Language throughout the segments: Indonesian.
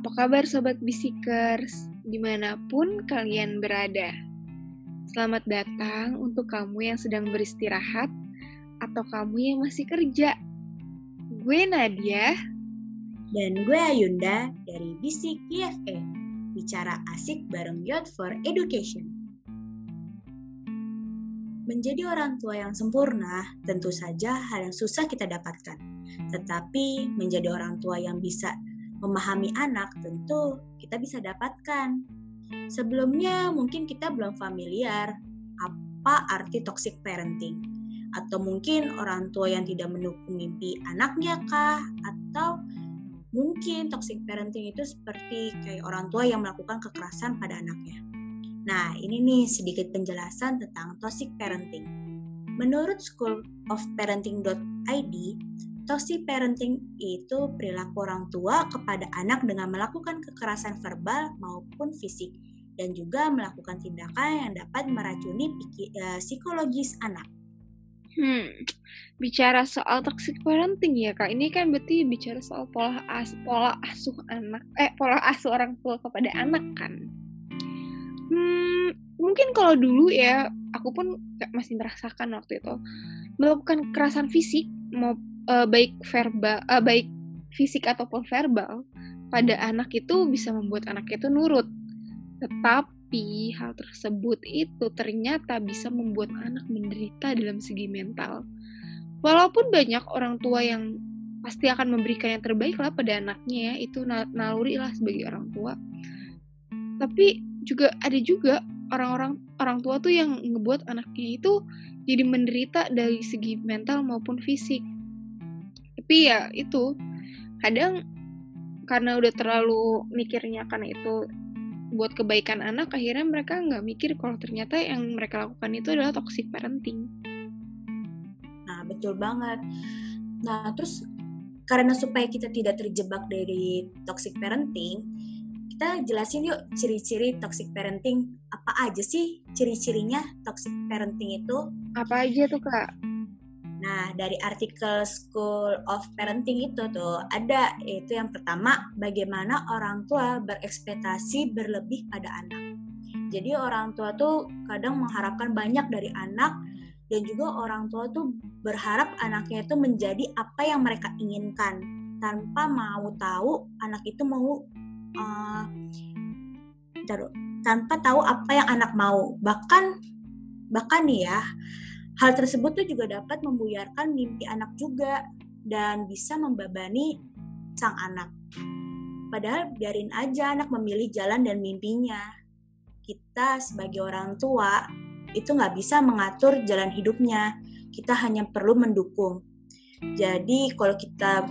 Apa kabar Sobat Bisikers? Di mana pun kalian berada. Selamat datang untuk kamu yang sedang beristirahat atau kamu yang masih kerja. Gue Nadia. Dan gue Ayunda dari Bisik IFE. Bicara asik bareng Youth for Education. Menjadi orang tua yang sempurna tentu saja hal yang susah kita dapatkan. Tetapi menjadi orang tua yang bisa memahami anak tentu kita bisa dapatkan. Sebelumnya mungkin kita belum familiar apa arti toxic parenting atau mungkin orang tua yang tidak mendukung mimpi anaknya kah atau mungkin toxic parenting itu seperti kayak orang tua yang melakukan kekerasan pada anaknya. Nah, ini nih sedikit penjelasan tentang toxic parenting. Menurut School of Parenting.id, Toxic parenting itu perilaku orang tua kepada anak dengan melakukan kekerasan verbal maupun fisik dan juga melakukan tindakan yang dapat meracuni uh, psikologis anak. Hmm, bicara soal toxic parenting ya kak, ini kan berarti bicara soal pola as pola asuh anak, eh pola asuh orang tua kepada anak kan. Hmm, mungkin kalau dulu ya, aku pun masih merasakan waktu itu melakukan kekerasan fisik uh, baik verbal uh, baik fisik ataupun verbal pada anak itu bisa membuat anak itu nurut. Tetapi hal tersebut itu ternyata bisa membuat anak menderita dalam segi mental. Walaupun banyak orang tua yang pasti akan memberikan yang terbaik lah pada anaknya ya, itu naluri lah sebagai orang tua. Tapi juga ada juga orang-orang orang tua tuh yang ngebuat anaknya itu jadi menderita dari segi mental maupun fisik tapi ya itu kadang karena udah terlalu mikirnya karena itu buat kebaikan anak akhirnya mereka nggak mikir kalau ternyata yang mereka lakukan itu adalah toxic parenting. Nah betul banget. Nah terus karena supaya kita tidak terjebak dari toxic parenting kita jelasin yuk ciri-ciri toxic parenting. Apa aja sih ciri-cirinya toxic parenting itu? Apa aja tuh kak Nah, dari artikel School of Parenting itu tuh ada itu yang pertama bagaimana orang tua berekspektasi berlebih pada anak. Jadi orang tua tuh kadang mengharapkan banyak dari anak dan juga orang tua tuh berharap anaknya itu menjadi apa yang mereka inginkan tanpa mau tahu anak itu mau uh, tanpa tahu apa yang anak mau. Bahkan bahkan nih ya Hal tersebut tuh juga dapat membuyarkan mimpi anak juga dan bisa membebani sang anak. Padahal biarin aja anak memilih jalan dan mimpinya. Kita sebagai orang tua itu nggak bisa mengatur jalan hidupnya. Kita hanya perlu mendukung. Jadi kalau kita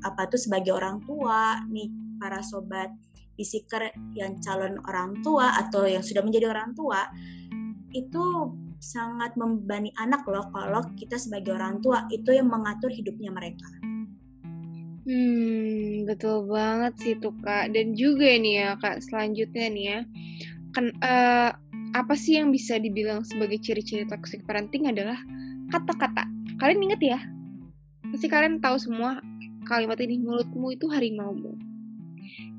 apa tuh sebagai orang tua nih para sobat bisiker yang calon orang tua atau yang sudah menjadi orang tua itu sangat membebani anak loh kalau kita sebagai orang tua itu yang mengatur hidupnya mereka. Hmm, betul banget sih tuh kak. Dan juga nih ya kak, selanjutnya nih ya, kan uh, apa sih yang bisa dibilang sebagai ciri-ciri toxic parenting adalah kata-kata. Kalian inget ya? Pasti kalian tahu semua kalimat ini mulutmu itu harimaumu.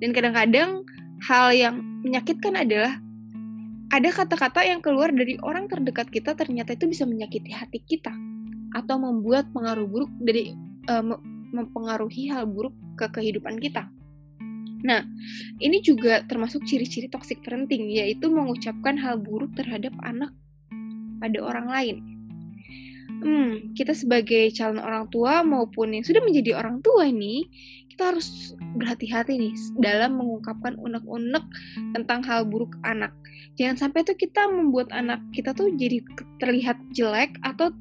Dan kadang-kadang hal yang menyakitkan adalah ada kata-kata yang keluar dari orang terdekat kita ternyata itu bisa menyakiti hati kita atau membuat pengaruh buruk dari uh, mempengaruhi hal buruk ke kehidupan kita. Nah, ini juga termasuk ciri-ciri toxic parenting, yaitu mengucapkan hal buruk terhadap anak pada orang lain. Hmm, kita sebagai calon orang tua maupun yang sudah menjadi orang tua ini, kita harus berhati-hati nih dalam mengungkapkan unek-unek tentang hal buruk anak. Jangan sampai tuh kita membuat anak kita tuh jadi terlihat jelek atau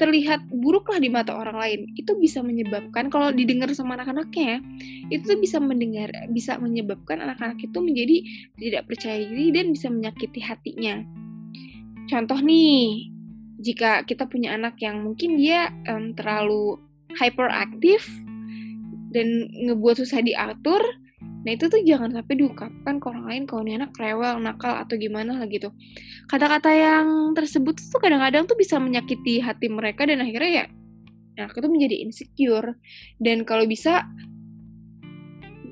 terlihat buruk lah di mata orang lain. Itu bisa menyebabkan kalau didengar sama anak-anaknya, itu tuh bisa mendengar bisa menyebabkan anak-anak itu menjadi tidak percaya diri dan bisa menyakiti hatinya. Contoh nih, jika kita punya anak yang mungkin dia um, terlalu hyperaktif dan ngebuat susah diatur, nah itu tuh jangan sampai diungkapkan ke orang lain kalau ini anak rewel, nakal atau gimana lah gitu. Kata-kata yang tersebut tuh kadang-kadang tuh bisa menyakiti hati mereka dan akhirnya ya anak itu menjadi insecure dan kalau bisa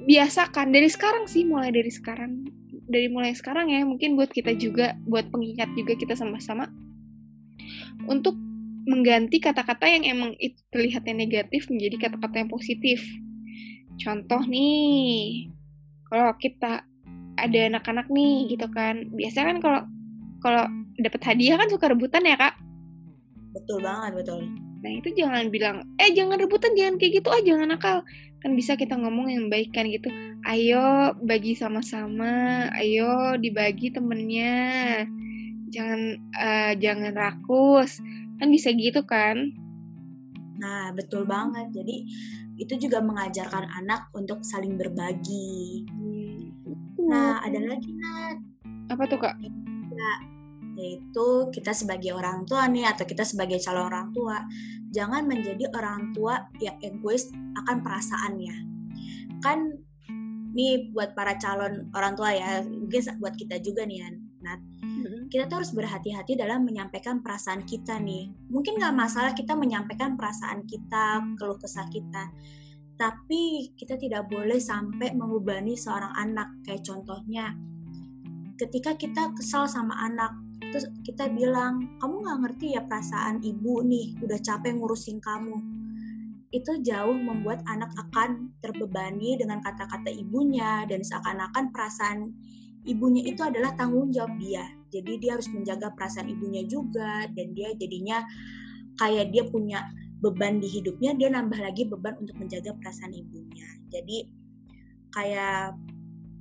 biasakan dari sekarang sih mulai dari sekarang dari mulai sekarang ya mungkin buat kita juga buat pengingat juga kita sama-sama untuk mengganti kata-kata yang emang itu terlihatnya negatif menjadi kata-kata yang positif. Contoh nih, kalau kita ada anak-anak nih gitu kan, biasa kan kalau kalau dapat hadiah kan suka rebutan ya kak? Betul banget betul. Nah itu jangan bilang, eh jangan rebutan, jangan kayak gitu, ah jangan nakal. Kan bisa kita ngomong yang baik kan gitu. Ayo bagi sama-sama, ayo dibagi temennya. Jangan uh, jangan rakus Kan bisa gitu kan? Nah, betul banget. Jadi itu juga mengajarkan anak untuk saling berbagi. Hmm. Nah, ada lagi Nat. Apa tuh kak? Ya, yaitu kita sebagai orang tua nih atau kita sebagai calon orang tua jangan menjadi orang tua yang egois akan perasaannya. Kan nih buat para calon orang tua ya, mungkin buat kita juga nih Nat kita tuh harus berhati-hati dalam menyampaikan perasaan kita nih. Mungkin nggak masalah kita menyampaikan perasaan kita, keluh kesah kita, tapi kita tidak boleh sampai membebani seorang anak. Kayak contohnya, ketika kita kesal sama anak, terus kita bilang, kamu nggak ngerti ya perasaan ibu nih, udah capek ngurusin kamu. Itu jauh membuat anak akan terbebani dengan kata-kata ibunya dan seakan-akan perasaan ibunya itu adalah tanggung jawab dia. Jadi dia harus menjaga perasaan ibunya juga dan dia jadinya kayak dia punya beban di hidupnya, dia nambah lagi beban untuk menjaga perasaan ibunya. Jadi kayak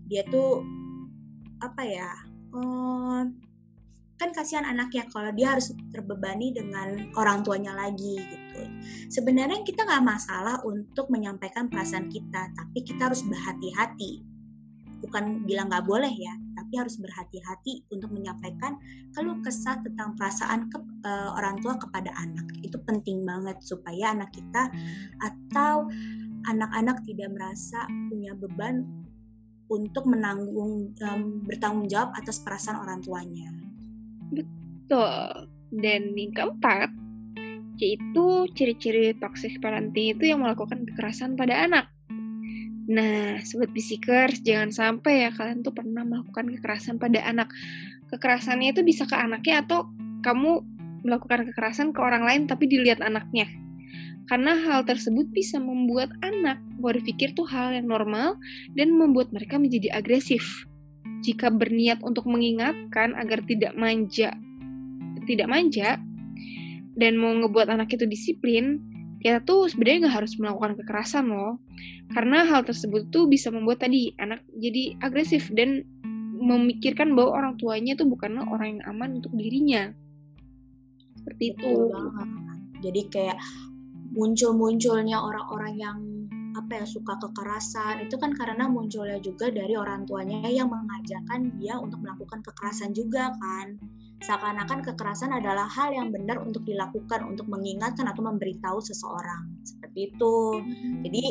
dia tuh apa ya? Um, kan kasihan anaknya kalau dia harus terbebani dengan orang tuanya lagi gitu. Sebenarnya kita nggak masalah untuk menyampaikan perasaan kita, tapi kita harus berhati-hati bukan bilang nggak boleh ya, tapi harus berhati-hati untuk menyampaikan kalau kesah tentang perasaan ke, uh, orang tua kepada anak. Itu penting banget supaya anak kita atau anak-anak tidak merasa punya beban untuk menanggung um, bertanggung jawab atas perasaan orang tuanya. Betul. Dan yang keempat, yaitu ciri-ciri toxic parenting itu yang melakukan kekerasan pada anak. Nah, sobat bisikers, jangan sampai ya kalian tuh pernah melakukan kekerasan pada anak. Kekerasannya itu bisa ke anaknya atau kamu melakukan kekerasan ke orang lain tapi dilihat anaknya. Karena hal tersebut bisa membuat anak berpikir tuh hal yang normal dan membuat mereka menjadi agresif. Jika berniat untuk mengingatkan agar tidak manja, tidak manja, dan mau ngebuat anak itu disiplin, kita tuh sebenarnya nggak harus melakukan kekerasan loh. Karena hal tersebut tuh bisa membuat tadi anak jadi agresif dan memikirkan bahwa orang tuanya tuh bukanlah orang yang aman untuk dirinya. Seperti itu. Jadi kayak muncul-munculnya orang-orang yang apa ya suka kekerasan itu kan karena munculnya juga dari orang tuanya yang mengajarkan dia untuk melakukan kekerasan juga kan seakan-akan kekerasan adalah hal yang benar untuk dilakukan untuk mengingatkan atau memberitahu seseorang. Seperti itu. Jadi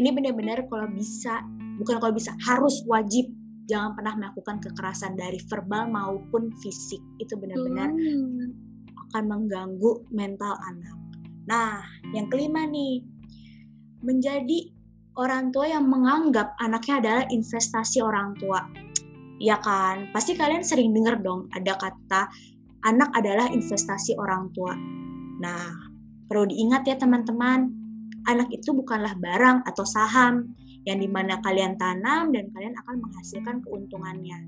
ini benar-benar kalau bisa bukan kalau bisa harus wajib. Jangan pernah melakukan kekerasan dari verbal maupun fisik. Itu benar-benar hmm. akan mengganggu mental anak. Nah yang kelima nih. Menjadi orang tua yang menganggap anaknya adalah investasi orang tua ya kan? Pasti kalian sering dengar dong ada kata anak adalah investasi orang tua. Nah, perlu diingat ya teman-teman, anak itu bukanlah barang atau saham yang di mana kalian tanam dan kalian akan menghasilkan keuntungannya.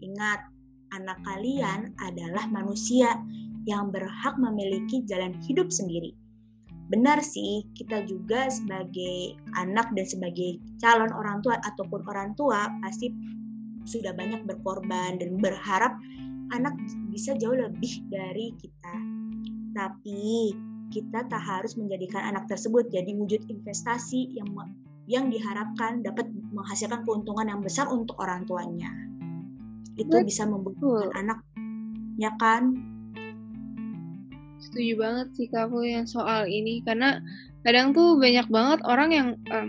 Ingat, anak kalian adalah manusia yang berhak memiliki jalan hidup sendiri. Benar sih, kita juga sebagai anak dan sebagai calon orang tua ataupun orang tua pasti sudah banyak berkorban dan berharap anak bisa jauh lebih dari kita. Tapi kita tak harus menjadikan anak tersebut jadi wujud investasi yang yang diharapkan dapat menghasilkan keuntungan yang besar untuk orang tuanya. Itu Betul. bisa membutuhkan anak, ya kan? Setuju banget sih kamu yang soal ini karena kadang tuh banyak banget orang yang um,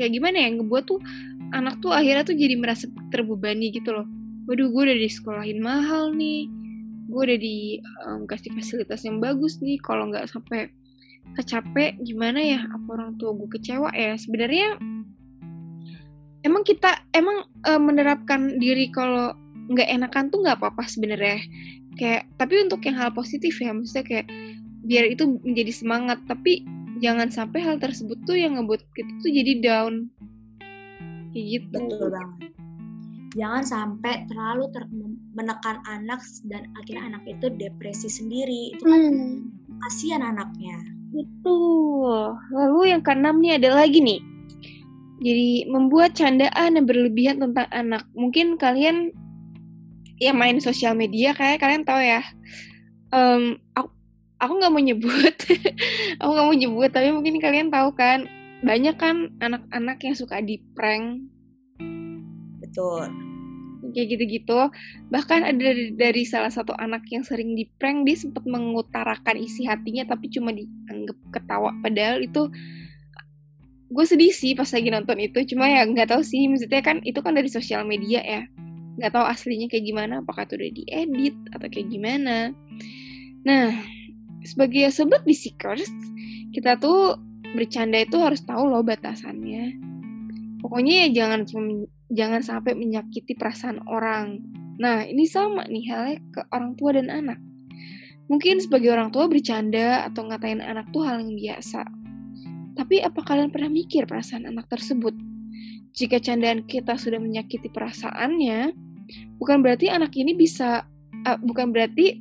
kayak gimana ya ngebuat tuh anak tuh akhirnya tuh jadi merasa terbebani gitu loh. Waduh gue udah disekolahin mahal nih. Gue udah dikasih um, fasilitas yang bagus nih. Kalau nggak sampai kecapek gimana ya? Apa orang tua gue kecewa? Ya sebenarnya emang kita emang uh, menerapkan diri kalau nggak enakan tuh nggak apa-apa sebenarnya. Kayak tapi untuk yang hal positif ya maksudnya kayak biar itu menjadi semangat. Tapi jangan sampai hal tersebut tuh yang ngebuat kita tuh jadi down gitu betul banget jangan sampai terlalu ter menekan anak dan akhirnya anak itu depresi sendiri itu kan hmm. kasihan anaknya betul lalu yang keenam nih ada lagi nih jadi membuat candaan yang berlebihan tentang anak. Mungkin kalian yang main sosial media kayak kalian tahu ya. Um, aku aku nggak mau nyebut, aku nggak mau nyebut, tapi mungkin kalian tahu kan banyak kan anak-anak yang suka di prank. Betul. Kayak gitu-gitu. Bahkan ada dari, dari salah satu anak yang sering di prank dia sempat mengutarakan isi hatinya tapi cuma dianggap ketawa padahal itu gue sedih sih pas lagi nonton itu cuma ya nggak tahu sih maksudnya kan itu kan dari sosial media ya nggak tahu aslinya kayak gimana apakah itu udah diedit atau kayak gimana nah sebagai sobat bisikers kita tuh bercanda itu harus tahu loh batasannya. Pokoknya ya jangan jangan sampai menyakiti perasaan orang. Nah ini sama nih halnya ke orang tua dan anak. Mungkin sebagai orang tua bercanda atau ngatain anak tuh hal yang biasa. Tapi apa kalian pernah mikir perasaan anak tersebut? Jika candaan kita sudah menyakiti perasaannya, bukan berarti anak ini bisa, uh, bukan berarti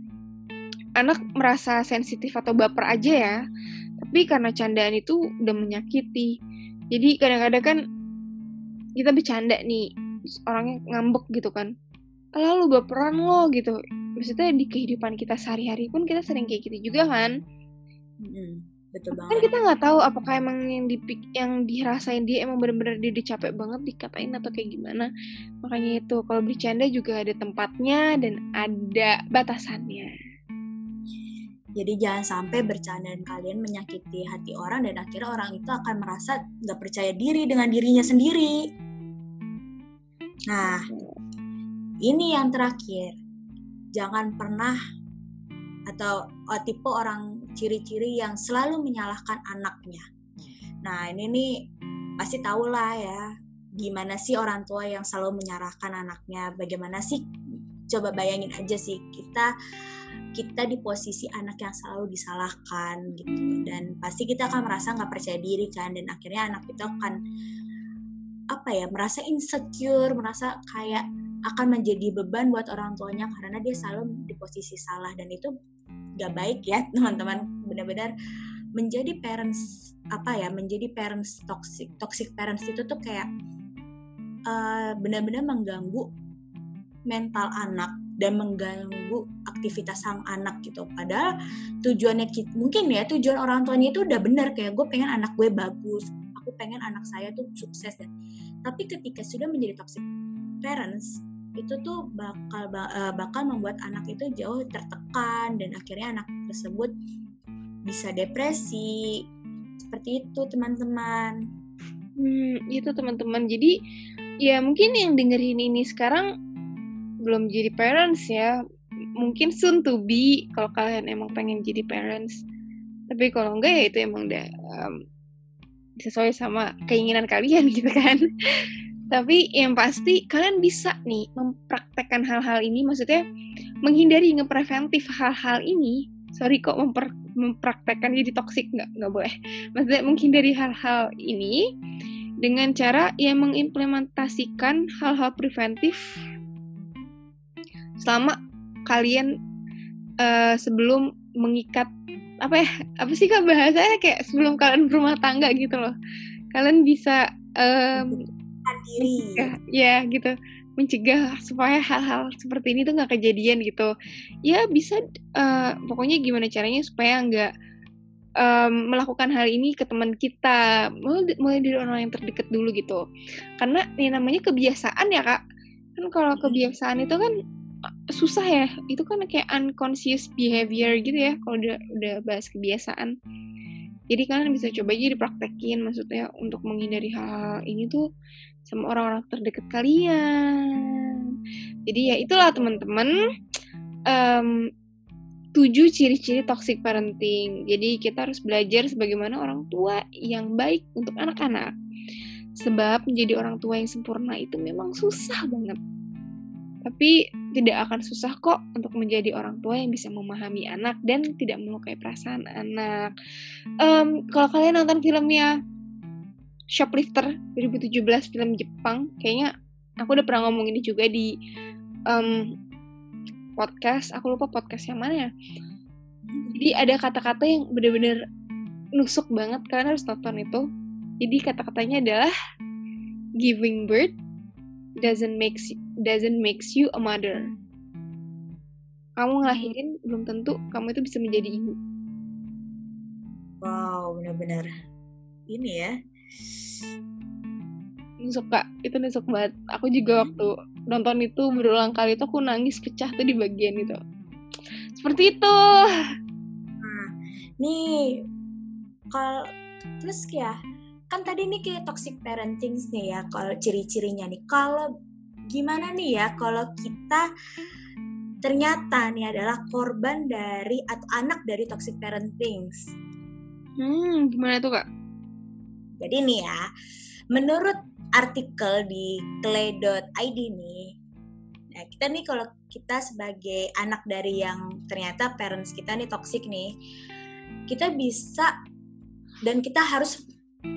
anak merasa sensitif atau baper aja ya, tapi karena candaan itu udah menyakiti. Jadi kadang-kadang kan kita bercanda nih, orangnya ngambek gitu kan, lalu baperan lo gitu. Maksudnya di kehidupan kita sehari-hari pun kita sering kayak gitu juga kan. Hmm betul banget kan kita nggak tahu apakah emang yang dipik yang dirasain dia emang benar-benar dia capek banget dikatain atau kayak gimana makanya itu kalau bercanda juga ada tempatnya dan ada batasannya jadi jangan sampai bercandaan kalian menyakiti hati orang dan akhirnya orang itu akan merasa nggak percaya diri dengan dirinya sendiri. Nah, ini yang terakhir. Jangan pernah atau oh, tipe orang ciri-ciri yang selalu menyalahkan anaknya. Nah ini nih pasti tahu lah ya gimana sih orang tua yang selalu menyalahkan anaknya. Bagaimana sih coba bayangin aja sih kita kita di posisi anak yang selalu disalahkan gitu. Dan pasti kita akan merasa nggak percaya diri kan dan akhirnya anak kita akan apa ya merasa insecure merasa kayak akan menjadi beban buat orang tuanya karena dia selalu di posisi salah. Dan itu gak baik ya teman-teman. Benar-benar menjadi parents apa ya menjadi parents toxic toxic parents itu tuh kayak uh, benar-benar mengganggu mental anak dan mengganggu aktivitas sang anak gitu padahal tujuannya mungkin ya tujuan orang tuanya itu udah benar kayak gue pengen anak gue bagus aku pengen anak saya tuh sukses dan tapi ketika sudah menjadi toxic parents itu tuh bakal uh, bakal membuat anak itu jauh tertekan dan akhirnya anak tersebut bisa depresi seperti itu teman-teman. Hmm, itu teman-teman. Jadi ya mungkin yang dengerin ini sekarang belum jadi parents ya. Mungkin soon to be kalau kalian emang pengen jadi parents. Tapi kalau enggak ya itu emang udah um, sesuai sama keinginan kalian gitu kan. Tapi yang pasti kalian bisa nih mempraktekkan hal-hal ini, maksudnya menghindari ngepreventif hal-hal ini. Sorry kok memper, mempraktekkan jadi toksik nggak nggak boleh. Maksudnya menghindari hal-hal ini dengan cara yang mengimplementasikan hal-hal preventif selama kalian uh, sebelum mengikat apa ya apa sih kak bahasanya kayak sebelum kalian berumah tangga gitu loh. Kalian bisa um, diri. ya, ya gitu. Mencegah supaya hal-hal seperti ini tuh nggak kejadian gitu. Ya bisa uh, pokoknya gimana caranya supaya nggak um, melakukan hal ini ke teman kita mulai, mulai dari orang yang terdekat dulu gitu. Karena ini namanya kebiasaan ya kak. Kan kalau kebiasaan itu kan susah ya itu kan kayak unconscious behavior gitu ya kalau udah udah bahas kebiasaan jadi kalian bisa coba aja dipraktekin maksudnya untuk menghindari hal-hal ini tuh sama orang-orang terdekat kalian. Jadi ya itulah teman-teman um, tujuh ciri-ciri toxic parenting. Jadi kita harus belajar sebagaimana orang tua yang baik untuk anak-anak. Sebab menjadi orang tua yang sempurna itu memang susah banget. Tapi tidak akan susah kok untuk menjadi orang tua yang bisa memahami anak dan tidak melukai perasaan anak. Um, kalau kalian nonton filmnya Shoplifter 2017 film Jepang, kayaknya aku udah pernah ngomong ini juga di um, podcast. Aku lupa podcast yang mana ya. Jadi ada kata-kata yang bener-bener nusuk banget. Kalian harus nonton itu. Jadi kata-katanya adalah giving birth doesn't makes doesn't makes you a mother. Kamu ngelahirin belum tentu kamu itu bisa menjadi ibu. Wow, benar-benar ini ya. Nusuk kak, itu nusuk banget. Aku juga waktu nonton itu berulang kali itu aku nangis pecah tuh di bagian itu. Seperti itu. Nah, nih kalau terus ya kan tadi nih kayak toxic parenting nih ya kalau ciri-cirinya nih kalau gimana nih ya kalau kita ternyata nih adalah korban dari atau anak dari toxic parenting hmm gimana tuh kak? Jadi nih ya menurut artikel di clay.id nih nah kita nih kalau kita sebagai anak dari yang ternyata parents kita nih toxic nih kita bisa dan kita harus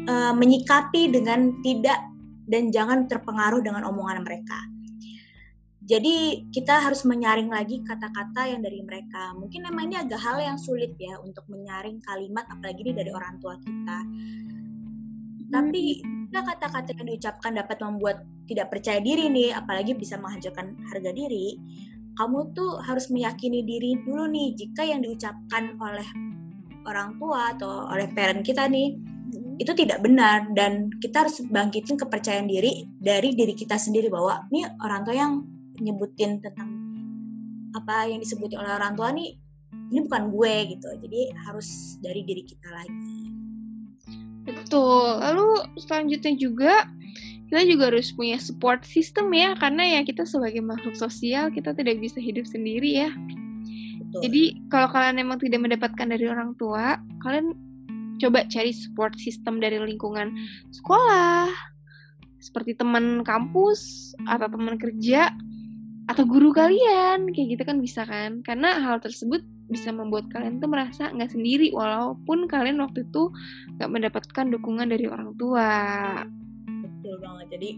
uh, menyikapi dengan tidak dan jangan terpengaruh dengan omongan mereka. Jadi kita harus menyaring lagi kata-kata yang dari mereka. Mungkin memang ini agak hal yang sulit ya untuk menyaring kalimat apalagi ini dari orang tua kita. Tapi jika kata-kata yang diucapkan dapat membuat tidak percaya diri nih, apalagi bisa menghancurkan harga diri, kamu tuh harus meyakini diri dulu nih jika yang diucapkan oleh orang tua atau oleh parent kita nih itu tidak benar dan kita harus bangkitin kepercayaan diri dari diri kita sendiri bahwa ini orang tua yang nyebutin tentang apa yang disebut oleh orang tua nih ini bukan gue gitu. Jadi harus dari diri kita lagi. Betul. Lalu selanjutnya juga kita juga harus punya support system ya karena ya kita sebagai makhluk sosial kita tidak bisa hidup sendiri ya. Betul. jadi kalau kalian memang tidak mendapatkan dari orang tua kalian coba cari support system dari lingkungan sekolah, seperti teman kampus atau teman kerja atau guru kalian kayak gitu kan bisa kan? Karena hal tersebut bisa membuat kalian tuh merasa nggak sendiri walaupun kalian waktu itu nggak mendapatkan dukungan dari orang tua. Betul banget. Jadi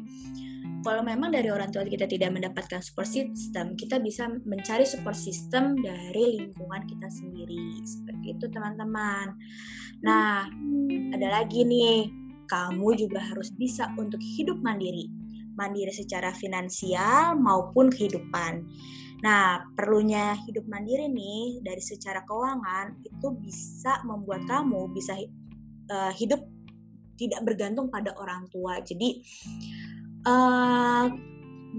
kalau memang dari orang tua kita tidak mendapatkan support system, kita bisa mencari support system dari lingkungan kita sendiri. Seperti itu teman-teman. Nah, ada lagi nih, kamu juga harus bisa untuk hidup mandiri. Mandiri secara finansial maupun kehidupan. Nah, perlunya hidup mandiri nih dari secara keuangan itu bisa membuat kamu bisa uh, hidup tidak bergantung pada orang tua. Jadi uh,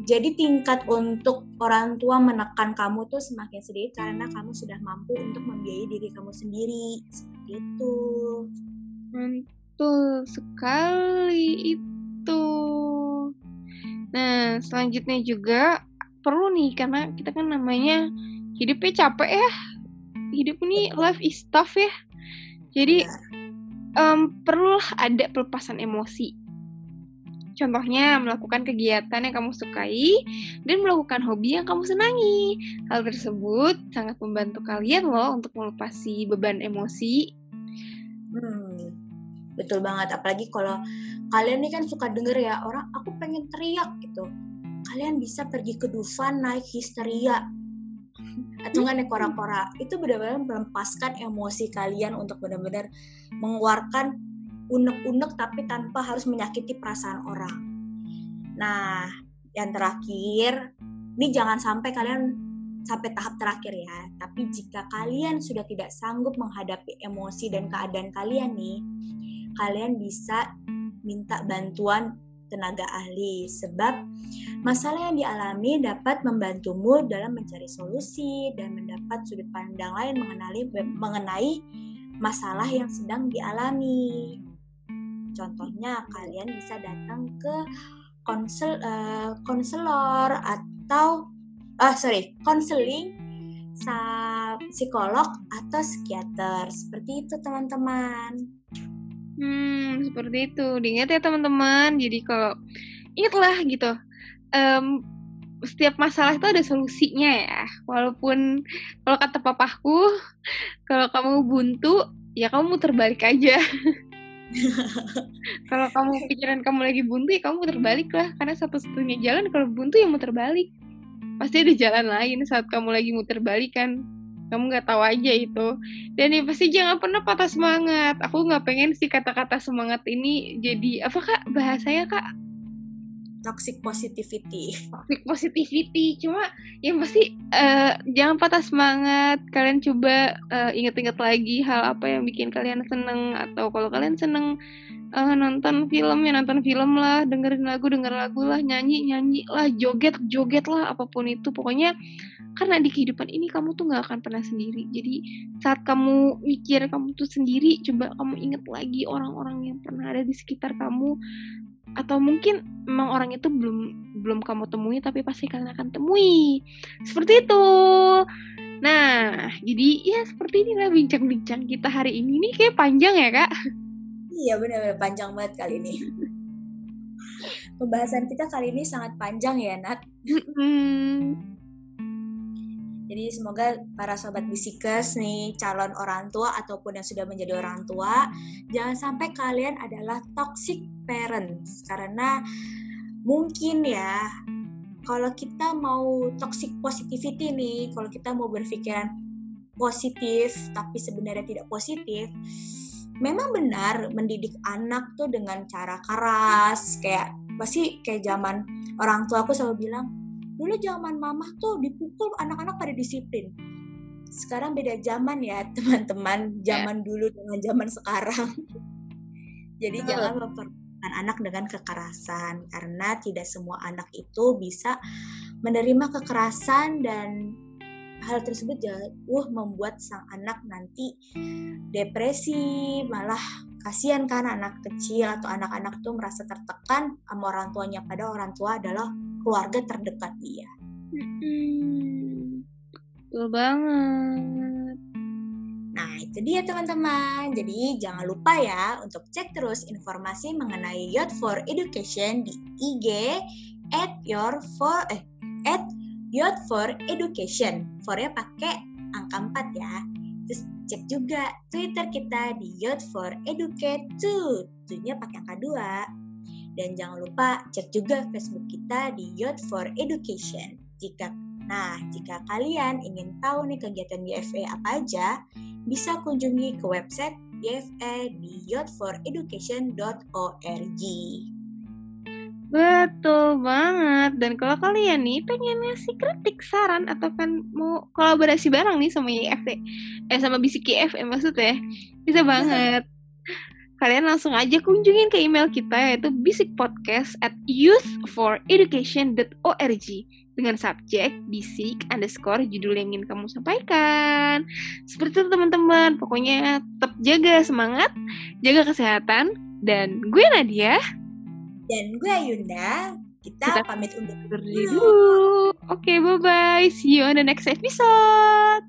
jadi tingkat untuk orang tua menekan kamu tuh semakin sedikit karena kamu sudah mampu untuk membiayai diri kamu sendiri seperti itu. Mantul sekali itu. Nah selanjutnya juga perlu nih karena kita kan namanya hidupnya capek ya. Hidup ini life is tough ya. Jadi um, perlulah ada pelepasan emosi Contohnya, melakukan kegiatan yang kamu sukai dan melakukan hobi yang kamu senangi. Hal tersebut sangat membantu kalian loh untuk melepasi beban emosi. Hmm, betul banget. Apalagi kalau kalian nih kan suka denger ya, orang aku pengen teriak gitu. Kalian bisa pergi ke Dufan naik histeria atau nggak kora-kora itu benar-benar melepaskan emosi kalian untuk benar-benar mengeluarkan unek-unek tapi tanpa harus menyakiti perasaan orang. Nah, yang terakhir, ini jangan sampai kalian sampai tahap terakhir ya. Tapi jika kalian sudah tidak sanggup menghadapi emosi dan keadaan kalian nih, kalian bisa minta bantuan tenaga ahli sebab masalah yang dialami dapat membantumu dalam mencari solusi dan mendapat sudut pandang lain mengenali mengenai masalah yang sedang dialami. Contohnya kalian bisa datang ke konsel uh, konselor atau ah uh, sorry konseling psikolog atau psikiater seperti itu teman-teman. Hmm, seperti itu. Diingat ya teman-teman. Jadi kalau ingatlah gitu, um, setiap masalah itu ada solusinya ya. Walaupun kalau kata papahku, kalau kamu buntu, ya kamu muter balik aja. kalau kamu pikiran kamu lagi buntu ya kamu muter balik lah. Karena satu-satunya jalan kalau buntu ya muter balik. Pasti ada jalan lain saat kamu lagi muter balik kan. Kamu nggak tahu aja itu. Dan ya pasti jangan pernah patah semangat. Aku nggak pengen sih kata-kata semangat ini jadi apa kak? Bahasanya kak toxic positivity. Toxic positivity. Cuma yang pasti uh, jangan patah semangat. Kalian coba uh, inget-inget lagi hal apa yang bikin kalian seneng. Atau kalau kalian seneng uh, nonton film ya nonton film lah. Dengerin lagu denger lagu lah. Nyanyi nyanyi lah. Joget joget lah apa pun itu. Pokoknya karena di kehidupan ini kamu tuh nggak akan pernah sendiri. Jadi saat kamu mikir kamu tuh sendiri coba kamu inget lagi orang-orang yang pernah ada di sekitar kamu atau mungkin memang orang itu belum belum kamu temui tapi pasti kalian akan temui. Seperti itu. Nah jadi ya seperti inilah bincang-bincang kita hari ini nih. Kayak panjang ya kak? Iya benar-benar panjang banget kali ini. Pembahasan kita kali ini sangat panjang ya Nat jadi semoga para sobat bisikers nih calon orang tua ataupun yang sudah menjadi orang tua jangan sampai kalian adalah toxic parents. Karena mungkin ya kalau kita mau toxic positivity nih kalau kita mau berpikiran positif tapi sebenarnya tidak positif memang benar mendidik anak tuh dengan cara keras. Kayak pasti kayak zaman orang tua aku selalu bilang dulu zaman mama tuh dipukul anak-anak pada disiplin. Sekarang beda zaman ya teman-teman. Zaman yeah. dulu dengan zaman sekarang. Jadi Betul. jangan memperlakukan anak dengan kekerasan. Karena tidak semua anak itu bisa menerima kekerasan dan hal tersebut jauh membuat sang anak nanti depresi malah kasihan kan anak kecil atau anak-anak tuh merasa tertekan sama orang tuanya. Pada orang tua adalah keluarga terdekat dia. Hmm, betul banget. Nah, itu dia teman-teman. Jadi jangan lupa ya untuk cek terus informasi mengenai Youth for Education di IG at your for eh at Youth for Education. For-nya pakai angka 4 ya. Terus cek juga Twitter kita di Youth for Educate 2. Tujuhnya pakai angka 2. Dan jangan lupa cek juga Facebook kita di Youth for Education. Jika Nah, jika kalian ingin tahu nih kegiatan YFE apa aja, bisa kunjungi ke website YFE di youthforeducation.org. Betul banget. Dan kalau kalian nih pengen ngasih kritik, saran, atau kan mau kolaborasi bareng nih sama YFE, eh sama Bisik YFE maksudnya, bisa banget kalian langsung aja kunjungin ke email kita yaitu bisikpodcast at youthforeducation.org dengan subjek bisik underscore judul yang ingin kamu sampaikan. Seperti itu teman-teman, pokoknya tetap jaga semangat, jaga kesehatan, dan gue Nadia. Dan gue Yunda. Kita, kita pamit undur dulu. Oke, okay, bye-bye. See you on the next episode.